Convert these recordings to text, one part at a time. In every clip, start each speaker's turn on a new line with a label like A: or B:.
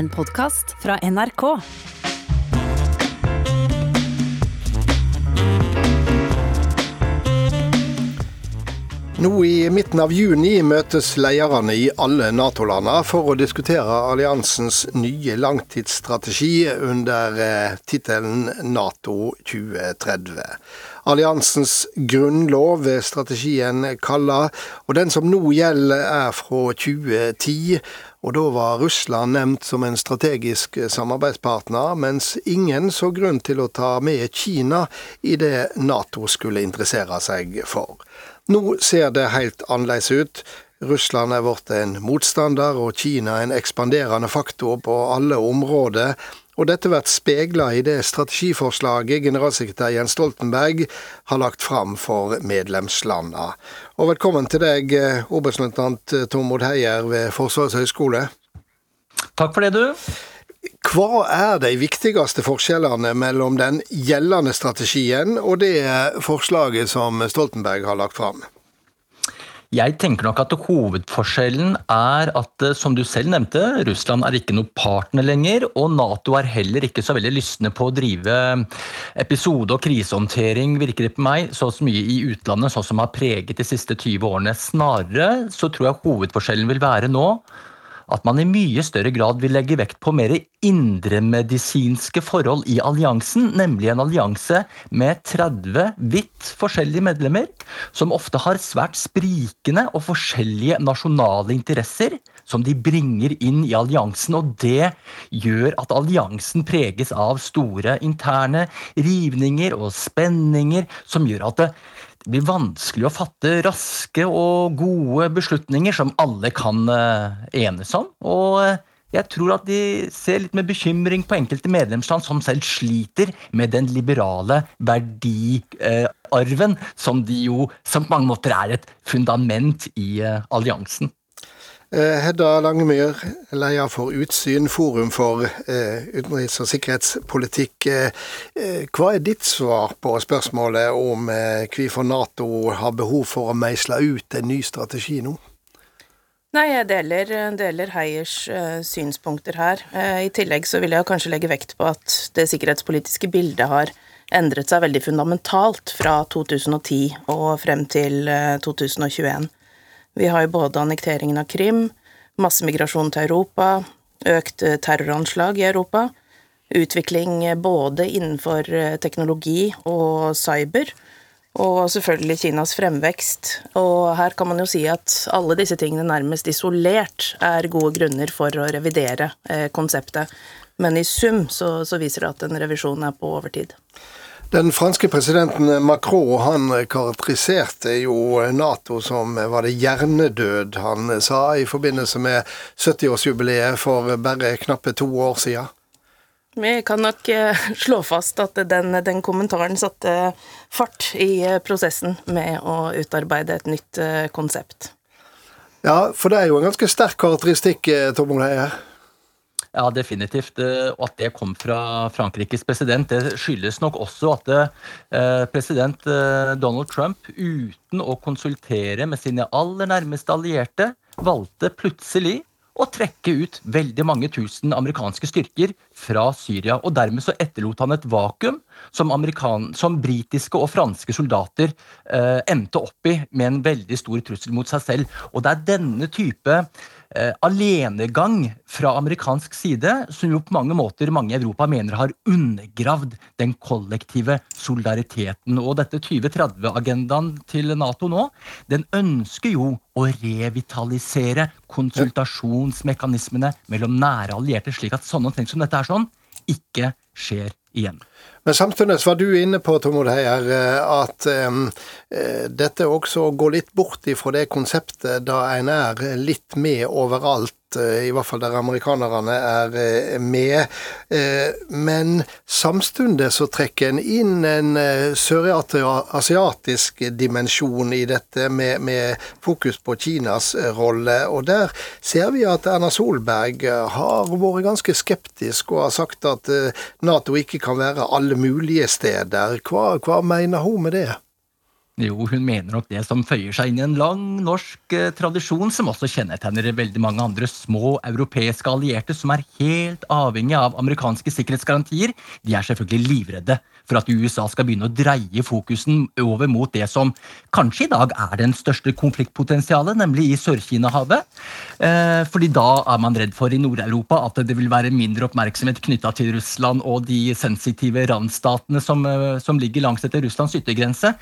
A: en podkast fra NRK.
B: Nå i midten av juni møtes lederne i alle Nato-landene for å diskutere alliansens nye langtidsstrategi under eh, tittelen Nato 2030. Alliansens grunnlov er strategien kalla, og den som nå gjelder er fra 2010. Og da var Russland nevnt som en strategisk samarbeidspartner, mens ingen så grunn til å ta med Kina i det Nato skulle interessere seg for. Nå ser det helt annerledes ut. Russland er blitt en motstander, og Kina en ekspanderende faktor på alle områder. Og dette blir spegla i det strategiforslaget generalsekretær Jens Stoltenberg har lagt fram for medlemslandene. Og velkommen til deg, oberstløytnant Tormod Heier ved Forsvarets høgskole.
C: Takk for det, du.
B: Hva er de viktigste forskjellene mellom den gjeldende strategien og det forslaget som Stoltenberg har lagt fram?
C: Jeg tenker nok at hovedforskjellen er at, som du selv nevnte, Russland er ikke noe partner lenger, og Nato er heller ikke så veldig lystne på å drive episode- og krisehåndtering, virker det på meg, så mye i utlandet, sånn som har preget de siste 20 årene. Snarere så tror jeg hovedforskjellen vil være nå at man i mye større grad vil legge vekt på mer indremedisinske forhold i alliansen, nemlig en allianse med 30 vidt forskjellige medlemmer, som ofte har svært sprikende og forskjellige nasjonale interesser som de bringer inn i alliansen, og det gjør at alliansen preges av store interne rivninger og spenninger, som gjør at det det blir vanskelig å fatte raske og gode beslutninger som alle kan enes om. Og jeg tror at de ser litt med bekymring på enkelte medlemsland som selv sliter med den liberale verdiarven, som de jo som på mange måter er et fundament i alliansen.
B: Hedda Langemyr, leder for Utsyn, forum for eh, utenriks- og sikkerhetspolitikk. Eh, hva er ditt svar på spørsmålet om eh, hvorfor Nato har behov for å meisle ut en ny strategi nå?
D: Nei, jeg deler, deler Heiers synspunkter her. I tillegg så vil jeg kanskje legge vekt på at det sikkerhetspolitiske bildet har endret seg veldig fundamentalt fra 2010 og frem til uh, 2021. Vi har jo både annekteringen av Krim, massemigrasjon til Europa, økt terroranslag i Europa, utvikling både innenfor teknologi og cyber, og selvfølgelig Kinas fremvekst. Og her kan man jo si at alle disse tingene nærmest isolert er gode grunner for å revidere eh, konseptet. Men i sum så, så viser det at en revisjon er på overtid.
B: Den franske presidenten Macron han karakteriserte jo Nato som var det hjernedød, han sa, i forbindelse med 70-årsjubileet for bare knappe to år siden.
D: Vi kan nok slå fast at den, den, kommentaren satte fart i prosessen med å utarbeide et nytt konsept.
B: Ja, for det er jo en ganske sterk karakteristikk, Tormod Heier?
C: Ja, definitivt. Og at det kom fra Frankrikes president, det skyldes nok også at president Donald Trump, uten å konsultere med sine aller nærmeste allierte, valgte plutselig å trekke ut veldig mange tusen amerikanske styrker fra Syria. og Dermed så etterlot han et vakuum som, som britiske og franske soldater eh, endte opp i med en veldig stor trussel mot seg selv. Og Det er denne type eh, alenegang fra amerikansk side som jo på mange måter mange i Europa mener har undergravd den kollektive solidariteten. Og dette 2030-agendaen til Nato nå, den ønsker jo å revitalisere konsultasjonsmekanismene mellom nære allierte, slik at sånne ting som dette er sånn, ikke skjer igjen.
B: Men samtidig var du inne på Tormod Heier, at um, dette også går litt bort ifra det konseptet da en er litt med overalt, i hvert fall der amerikanerne er med. Men samtidig så trekker en inn en sørasiatisk dimensjon i dette, med, med fokus på Kinas rolle. Og der ser vi at Erna Solberg har vært ganske skeptisk og har sagt at Nato ikke kan være alle mulige steder. Hva, hva mener hun med det?
C: Jo, hun mener nok det som føyer seg inn i en lang norsk eh, tradisjon som også kjennetegner veldig mange andre små europeiske allierte som er helt avhengig av amerikanske sikkerhetsgarantier. De er selvfølgelig livredde for at USA skal begynne å dreie fokusen over mot det som kanskje i dag er den største konfliktpotensialet, nemlig i Sør-Kina-havet. Eh, fordi da er man redd for i Nord-Europa at det vil være mindre oppmerksomhet knytta til Russland og de sensitive randstatene som, eh, som ligger langs etter Russlands yttergrense.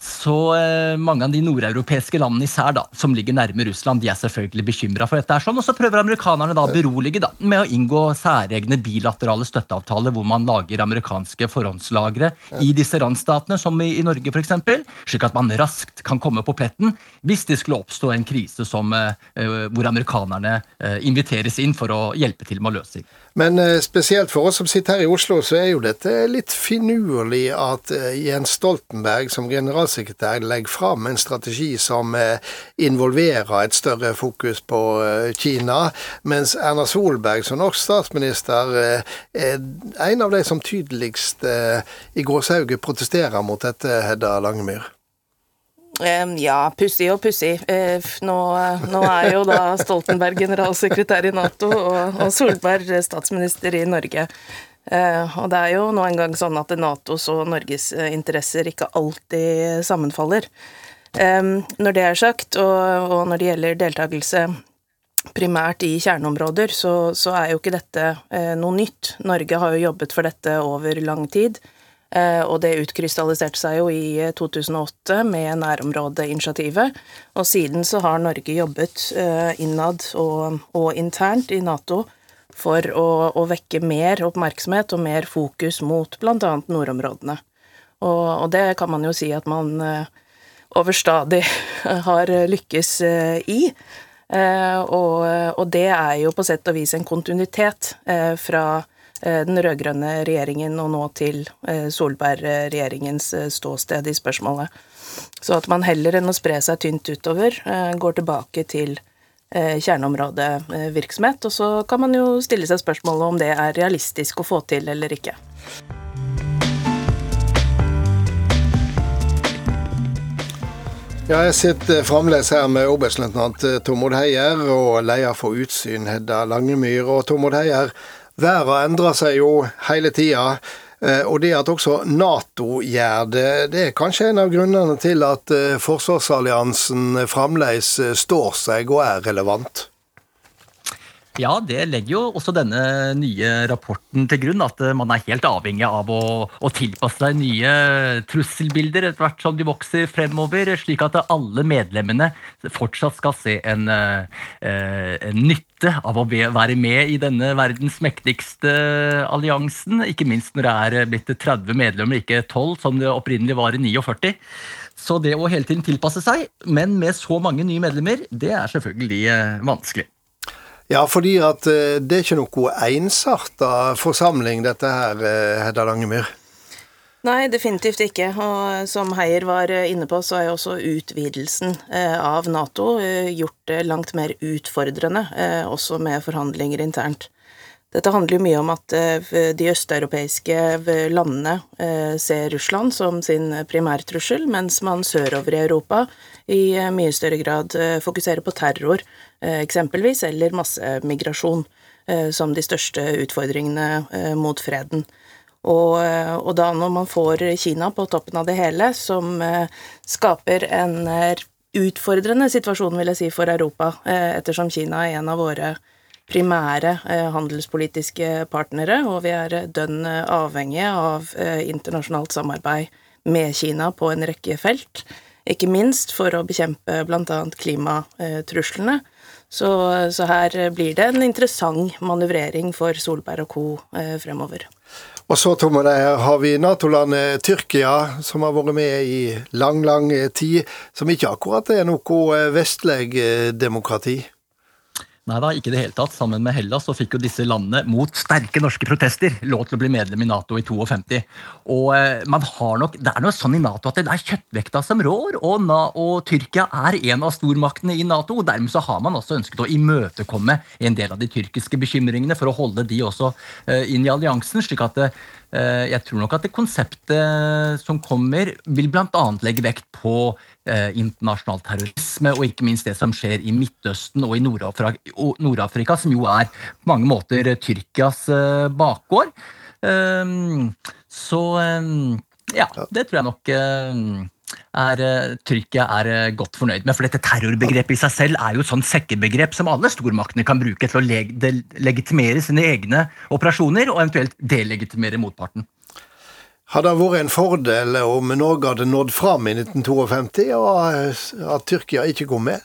C: Så eh, mange av de nordeuropeiske landene især da, som ligger nærme Russland, de er selvfølgelig bekymra for dette. er sånn, Og så prøver amerikanerne da å berolige da, med å inngå særegne bilaterale støtteavtaler hvor man lager amerikanske forhåndslagre i disse randstatene, som i, i Norge f.eks., slik at man raskt kan komme på pletten hvis det skulle oppstå en krise som, eh, eh hvor amerikanerne inviteres inn for å hjelpe til med å løse.
B: Men eh, spesielt for oss som sitter her i Oslo, så er jo dette litt finurlig at Jens Stoltenberg som generalsekretær legger fram en strategi som eh, involverer et større fokus på Kina, mens Erna Solberg som norsk statsminister er en av de som tydeligst i gåsehauget protesterer mot dette, Hedda Langemyr.
D: Ja, pussig og pussig. Eh, nå, nå, er jo da Stoltenberg generalsekretær i Nato og, og Solberg statsminister i Norge. Eh, og det er jo nå engang sånn at Natos og Norges eh, interesser ikke alltid sammenfaller. Når det er sagt, og, når det gjelder deltakelse primært i kjerneområder, så, så er jo ikke dette noe nytt. Norge har jo jobbet for dette over lang tid. Eh, og det utkrystalliserte seg jo i 2008 eh, med nærområdeinitiativet. Og siden så har Norge jobbet eh, innad og, og internt i Nato for å, å, vekke mer oppmerksomhet og mer fokus mot bl.a. nordområdene. Og, og, det kan man jo si at man overstadig har lykkes i. Og, og, det er jo på sett og vis en kontinuitet fra Eh, den rød-grønne regjeringen og nå til eh, Solberg-regjeringens eh, ståsted i spørsmålet. Så at man heller enn å spre seg tynt utover, går tilbake til kjerneområdevirksomhet. Og så kan man jo stille seg spørsmålet om det er realistisk å få til eller ikke.
B: Ja, jeg sitter fremdeles her med oberstløytnant Tormod Heier og leder for Utsyn Hedda Langemyr. Og Tormod Heier, Været endrer seg jo hele tida. Eh, og det at også Nato gjør det, det er kanskje en av grunnene til at eh, forsvarsalliansen fremdeles eh, står seg og er relevant?
C: Ja, det legger jo også denne nye rapporten til grunn. At eh, man er helt avhengig av å, å tilpasse seg nye trusselbilder etter hvert som de vokser fremover, slik at alle medlemmene fortsatt skal se en, eh, en nytte av å være med i denne verdens mektigste alliansen. Ikke minst når det er blitt 30 medlemmer, ikke 12, som det opprinnelig var i 49. Så det å hele tiden tilpasse seg, men med så mange nye medlemmer, det er selvfølgelig eh, vanskelig.
B: Ja, fordi at eh, det er ikke noe ensarta forsamling, dette her, eh, Hedda Langemyr?
D: Nei, definitivt ikke. Og som Heier var eh, inne på, så er jo også utvidelsen av Nato gjort det langt mer utfordrende, også med forhandlinger internt. Dette handler jo mye om at de østeuropeiske landene ser Russland som sin primærtrussel, mens man sørover i Europa i mye større grad fokuserer på terror eksempelvis, eller massemigrasjon eh, som de største utfordringene eh, mot freden. Og, og, da når man får Kina på toppen av det hele, som skaper en utfordrende situasjon, vil jeg si, for Europa, ettersom Kina er en av våre primære handelspolitiske partnere, og vi er dønn avhengige av internasjonalt samarbeid med Kina på en rekke felt, ikke minst for å bekjempe bl.a. klimatruslene. Så, så, her blir det en interessant manøvrering for Solberg og co. Eh, fremover.
B: Og så Tom, har vi Nato-landet Tyrkia, som har vært med i lang, lang tid, som ikke akkurat er noe eh, vestlig eh, demokrati?
C: Nei da, ikke i det hele tatt. Sammen med Hellas så fikk jo disse landene, mot sterke norske protester, lov til å bli medlem i Nato i 52. Og eh, man har nok, Det er noe sånn i Nato at det er kjøttvekta som rår, og, Na, og Tyrkia er en av stormaktene i Nato. og Dermed så har man også ønsket å imøtekomme en del av de tyrkiske bekymringene for å holde de også eh, inn i alliansen. slik at eh, jeg tror nok at det konseptet som kommer, vil bl.a. legge vekt på eh, internasjonal terrorisme, og ikke minst det som skjer i Midtøsten og i Nord-Afrika, som jo er på mange måter Tyrkias eh, bakgård. Så ja, det tror jeg nok er, Tyrkia er godt fornøyd med. For dette terrorbegrepet i seg selv er jo et sånn sekkebegrep som alle stormaktene kan bruke til å leg legitimere sine egne operasjoner, og eventuelt delegitimere motparten.
B: Hadde det vært en fordel om Norge hadde nådd fram i 1952, og at Tyrkia ikke kom med?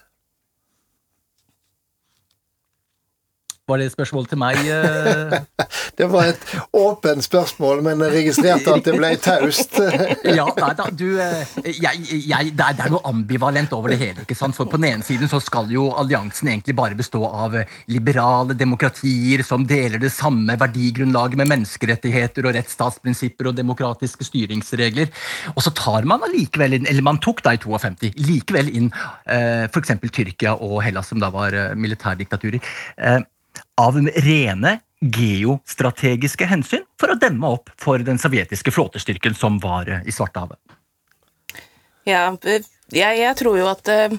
C: Var det et spørsmål til meg? Eh?
B: det var et åpent spørsmål, men jeg registrerte at det ble taust.
C: ja, nei da, du eh, jeg, jeg, det, er, noe ambivalent over det hele. ikke sant? For På den ene siden så skal jo alliansen egentlig bare bestå av eh, liberale demokratier som deler det samme verdigrunnlaget med menneskerettigheter og rettsstatsprinsipper og demokratiske styringsregler. Og så tar man allikevel inn, eller man tok da i 52, likevel inn eh, f.eks. Tyrkia og Hellas, som da var militærdiktaturer. Eh, av rene geostrategiske hensyn for å demme opp for den sovjetiske flåtestyrken som var eh, i Svartehavet.
D: Ja, jeg, jeg, tror jo at eh,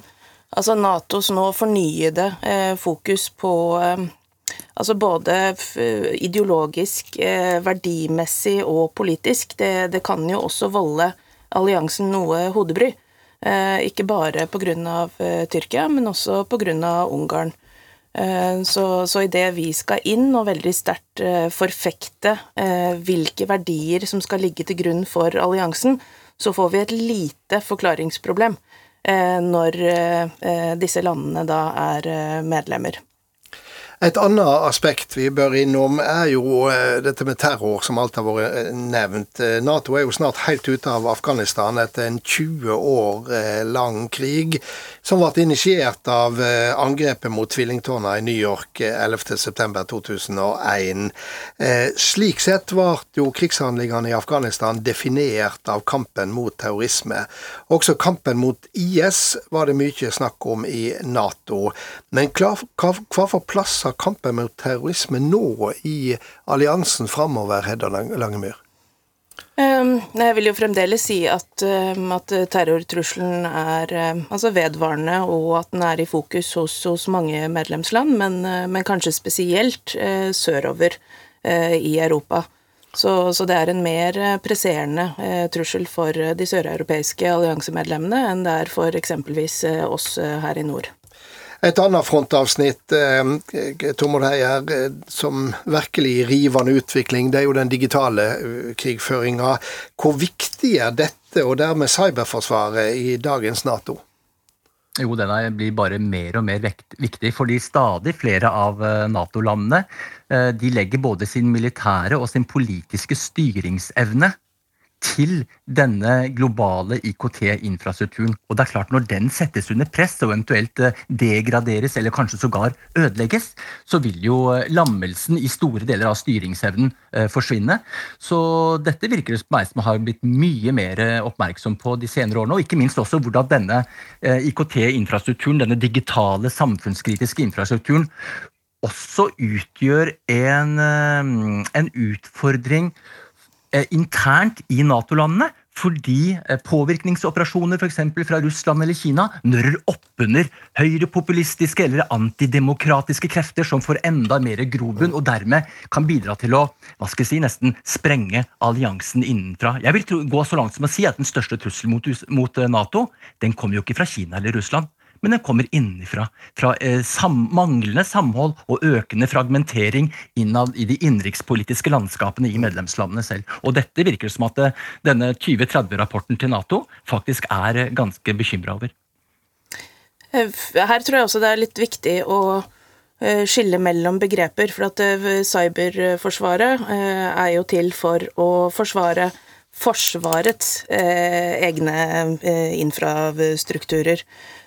D: altså Natos nå fornyede eh, fokus på altså både ideologisk, verdimessig og politisk, det, det kan jo også volde alliansen noe hodebry. Ikke bare pga. Tyrkia, men også pga. Ungarn. Eh, så, så idet vi skal inn og veldig sterkt eh, forfekte eh, hvilke verdier som skal ligge til grunn for alliansen, så får vi et lite forklaringsproblem når disse landene da er medlemmer.
B: Et annet aspekt vi bør innom, er jo eh, dette med terror, som alt har vært eh, nevnt. Eh, Nato er jo snart helt ute av Afghanistan etter en 20 år lang krig, som ble initiert av angrepet mot tvillingtårna i New York 11.9.2001. Slik sett ble jo krigshandlingene i Afghanistan definert av kampen mot terrorisme. Også kampen mot IS var det mye snakk om i Nato. Men hva, for plass har kampen mot terrorisme nå i alliansen framover, Hedda Langemyr?
D: Um, jeg vil jo fremdeles si at, um, at terrortrusselen er um, altså vedvarende, og at den er i fokus hos, hos mange medlemsland, men, uh, men kanskje spesielt uh, sørover uh, i Europa. Så, så, det er en mer presserende trussel for de søreuropeiske alliansemedlemmene enn det er for eksempelvis oss her i nord.
B: Et annet frontavsnitt, eh, Tormod Heier, eh, som virkelig rivende utvikling, det er jo den digitale eh, krigføringa. Hvor viktig er dette, og dermed cyberforsvaret, i dagens Nato?
C: Jo, den blir bare mer og mer viktig, fordi stadig flere av Nato-landene de legger både sin militære og sin politiske styringsevne til denne globale IKT-infrastrukturen. Og det er klart Når den settes under press og eventuelt eh, degraderes eller kanskje sågar ødelegges, så vil jo eh, lammelsen i store deler av styringsevnen eh, forsvinne. Så dette virker det som meg som har blitt mye mer oppmerksom på de senere årene. Og ikke minst også hvordan denne IKT-infrastrukturen, denne digitale samfunnskritiske infrastrukturen, også utgjør en, en utfordring internt i Nato-landene. Fordi eh, påvirkningsoperasjoner f.eks. fra Russland eller Kina nører oppunder høyrepopulistiske eller antidemokratiske krefter som får enda mer grobunn, og dermed kan bidra til å hva skal jeg si, nesten sprenge alliansen innenfra. Jeg vil gå så langt som å si at den største trusselen mot, mot eh, Nato den kommer jo ikke fra Kina eller Russland men den kommer innenfra. Fra eh, sam manglende samhold og økende fragmentering innad i de innenrikspolitiske landskapene i medlemslandene selv. Og dette virker som at eh, denne 2030-rapporten til Nato faktisk er eh, ganske bekymra over.
D: Eh, her tror jeg også det er litt viktig å eh, skille mellom begreper. For at cyberforsvaret er jo til for å forsvare Forsvarets egne infrastrukturer.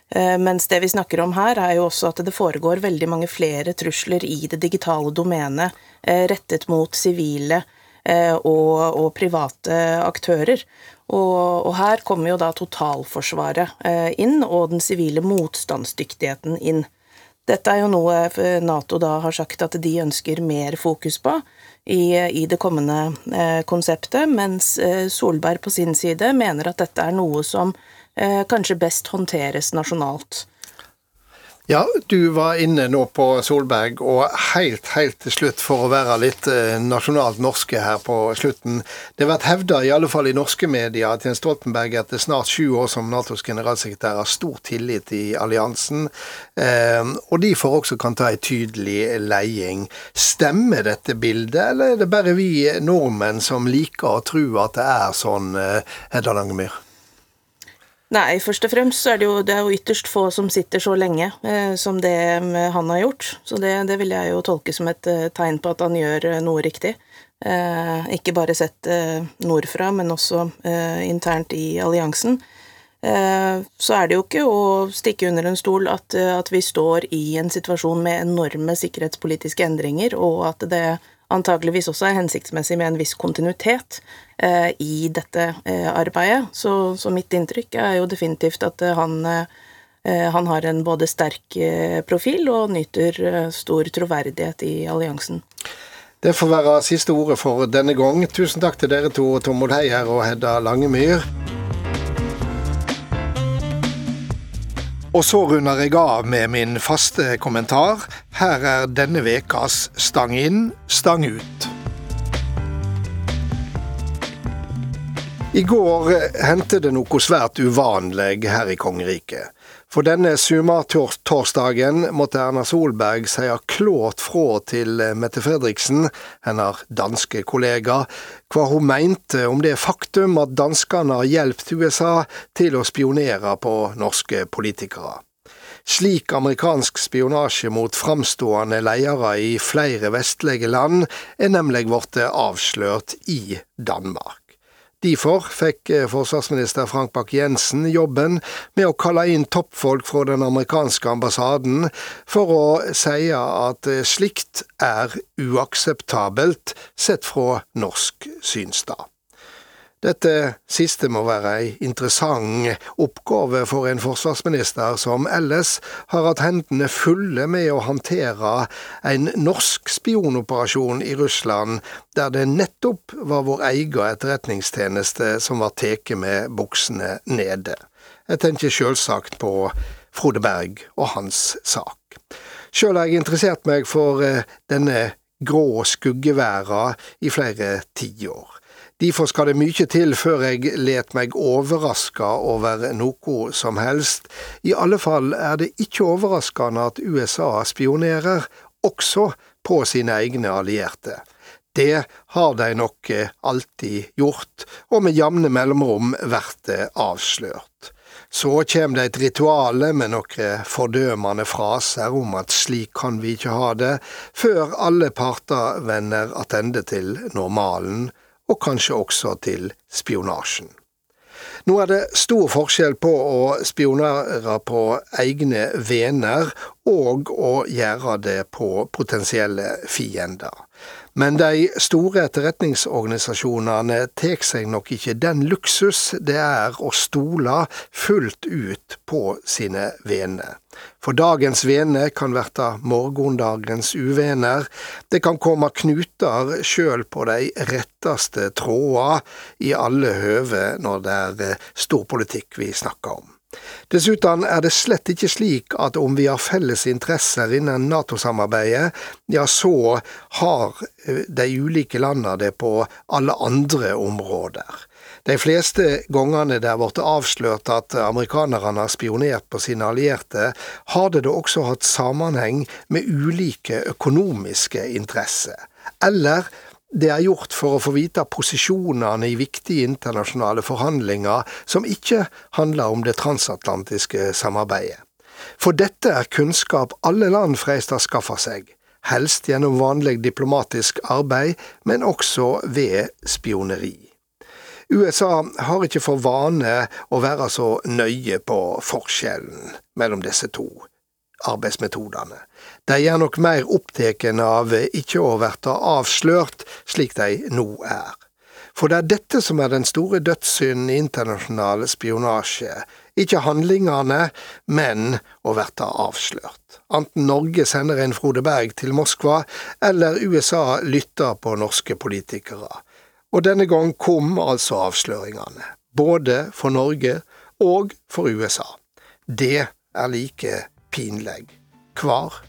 D: Eh, mens det vi snakker om her, er jo også at det foregår veldig mange flere trusler i det digitale domenet eh, rettet mot sivile eh, og, og private aktører. Og, og, her kommer jo da totalforsvaret inn, og den sivile motstandsdyktigheten inn. Dette er jo noe Nato da har sagt at de ønsker mer fokus på i, i det kommende konseptet, mens Solberg på sin side mener at dette er noe som kanskje best håndteres nasjonalt.
B: Ja, du var inne nå på Solberg, og helt, helt til slutt, for å være litt eh, nasjonalt norske her på slutten. Det har vært hevda, i alle fall i norske medier, at Jens Stoltenberg etter snart sju år som Natos generalsekretær har stor tillit i alliansen, eh, og de får også kan ta en tydelig leding. Stemmer dette bildet, eller er det bare vi nordmenn som liker å tro at det er sånn, eh, Hedda Langemyr?
D: Nei, først og fremst så er det jo, det er jo ytterst få som sitter så lenge eh, som det eh, han har gjort. Så det, det, vil jeg jo tolke som et eh, tegn på at han gjør eh, noe riktig. Eh, ikke bare sett eh, nordfra, men også internt i alliansen. så er det jo ikke å stikke under en stol at, at vi står i en situasjon med enorme sikkerhetspolitiske endringer, og at det antageligvis også er hensiktsmessig med en viss kontinuitet i dette eh, arbeidet. Så, så, mitt inntrykk er jo definitivt at eh, han, eh, han har en både sterk eh, profil og nyter eh, stor troverdighet i alliansen.
B: Det får være siste ordet for denne gang. Tusen takk til dere to, Tormod Heier og Hedda Langemyr. Og så runder jeg av med min faste kommentar. Her er denne vekas Stang inn, stang ut. I går hendte det noe svært uvanlig her i kongeriket. For denne sumartorsdagen måtte Erna Solberg si klart fra til Mette Fredriksen, hennes danske kollega, hva hun mente om det faktum at danskene har hjulpet USA til å spionere på norske politikere. Slik amerikansk spionasje mot framstående ledere i flere vestlige land er nemlig blitt avslørt i Danmark. Derfor fikk eh, forsvarsminister Frank Bakke-Jensen jobben med å kalle inn toppfolk fra den amerikanske ambassaden for å si at eh, slikt er uakseptabelt sett fra norsk synstad. Dette siste må være ei interessant oppgave for en forsvarsminister som ellers har hatt hendene fulle med å håndtere en norsk spionoperasjon i Russland, der det nettopp var vår egen etterretningstjeneste som var tatt med buksene nede. Jeg tenker sjølsagt på Frode Berg og hans sak. Sjøl har jeg interessert meg for eh, denne grå skuggeværa i flere tiår. Derfor skal det mykje til før jeg let meg overraska over noe som helst. I alle fall er det ikke overraskende at USA spionerer, også på sine egne allierte. Det har de nok alltid gjort, og med jevne mellomrom vært det avslørt. Så kjem det et rituale med noen fordømende fraser om at slik kan vi ikke ha det, før alle parter vender attende til normalen og kanskje også til spionasjen. Nå er det stor forskjell på å spionere på egne venner og å gjøre det på potensielle fiender. Men de store etterretningsorganisasjonene tar seg nok ikke den luksus det er å stole fullt ut på sine venner. For dagens venner kan verte morgondagens uvener, Det kan komme knuter sjøl på de retteste tråder i alle høve når det er storpolitikk vi snakker om. Dessuten er det slett ikke slik at om vi har felles interesser innen Nato-samarbeidet, ja, så har de ulike landene det på alle andre områder. De fleste gangene det har blitt avslørt at amerikanerne har spionert på sine allierte, har det da også hatt sammenheng med ulike økonomiske interesser. Eller det er gjort for å få vite posisjonene i viktige internasjonale forhandlinger som ikke handler om det transatlantiske samarbeidet. For dette er kunnskap alle land freistar skaffa seg, helst gjennom vanlig diplomatisk arbeid, men også ved spioneri. USA har ikke for vane å være så nøye på forskjellen mellom disse to arbeidsmetodene. De er nok mer opptatt av ikke å bli avslørt, slik de nå er. For det er dette som er den store dødssynden i internasjonal spionasje, Ikke handlingene, men å bli avslørt. Enten Norge sender en Frode Berg til Moskva, eller USA lytter på norske politikere. Og denne gang kom altså avsløringene. Både for Norge og for USA. Det er like pinlig hver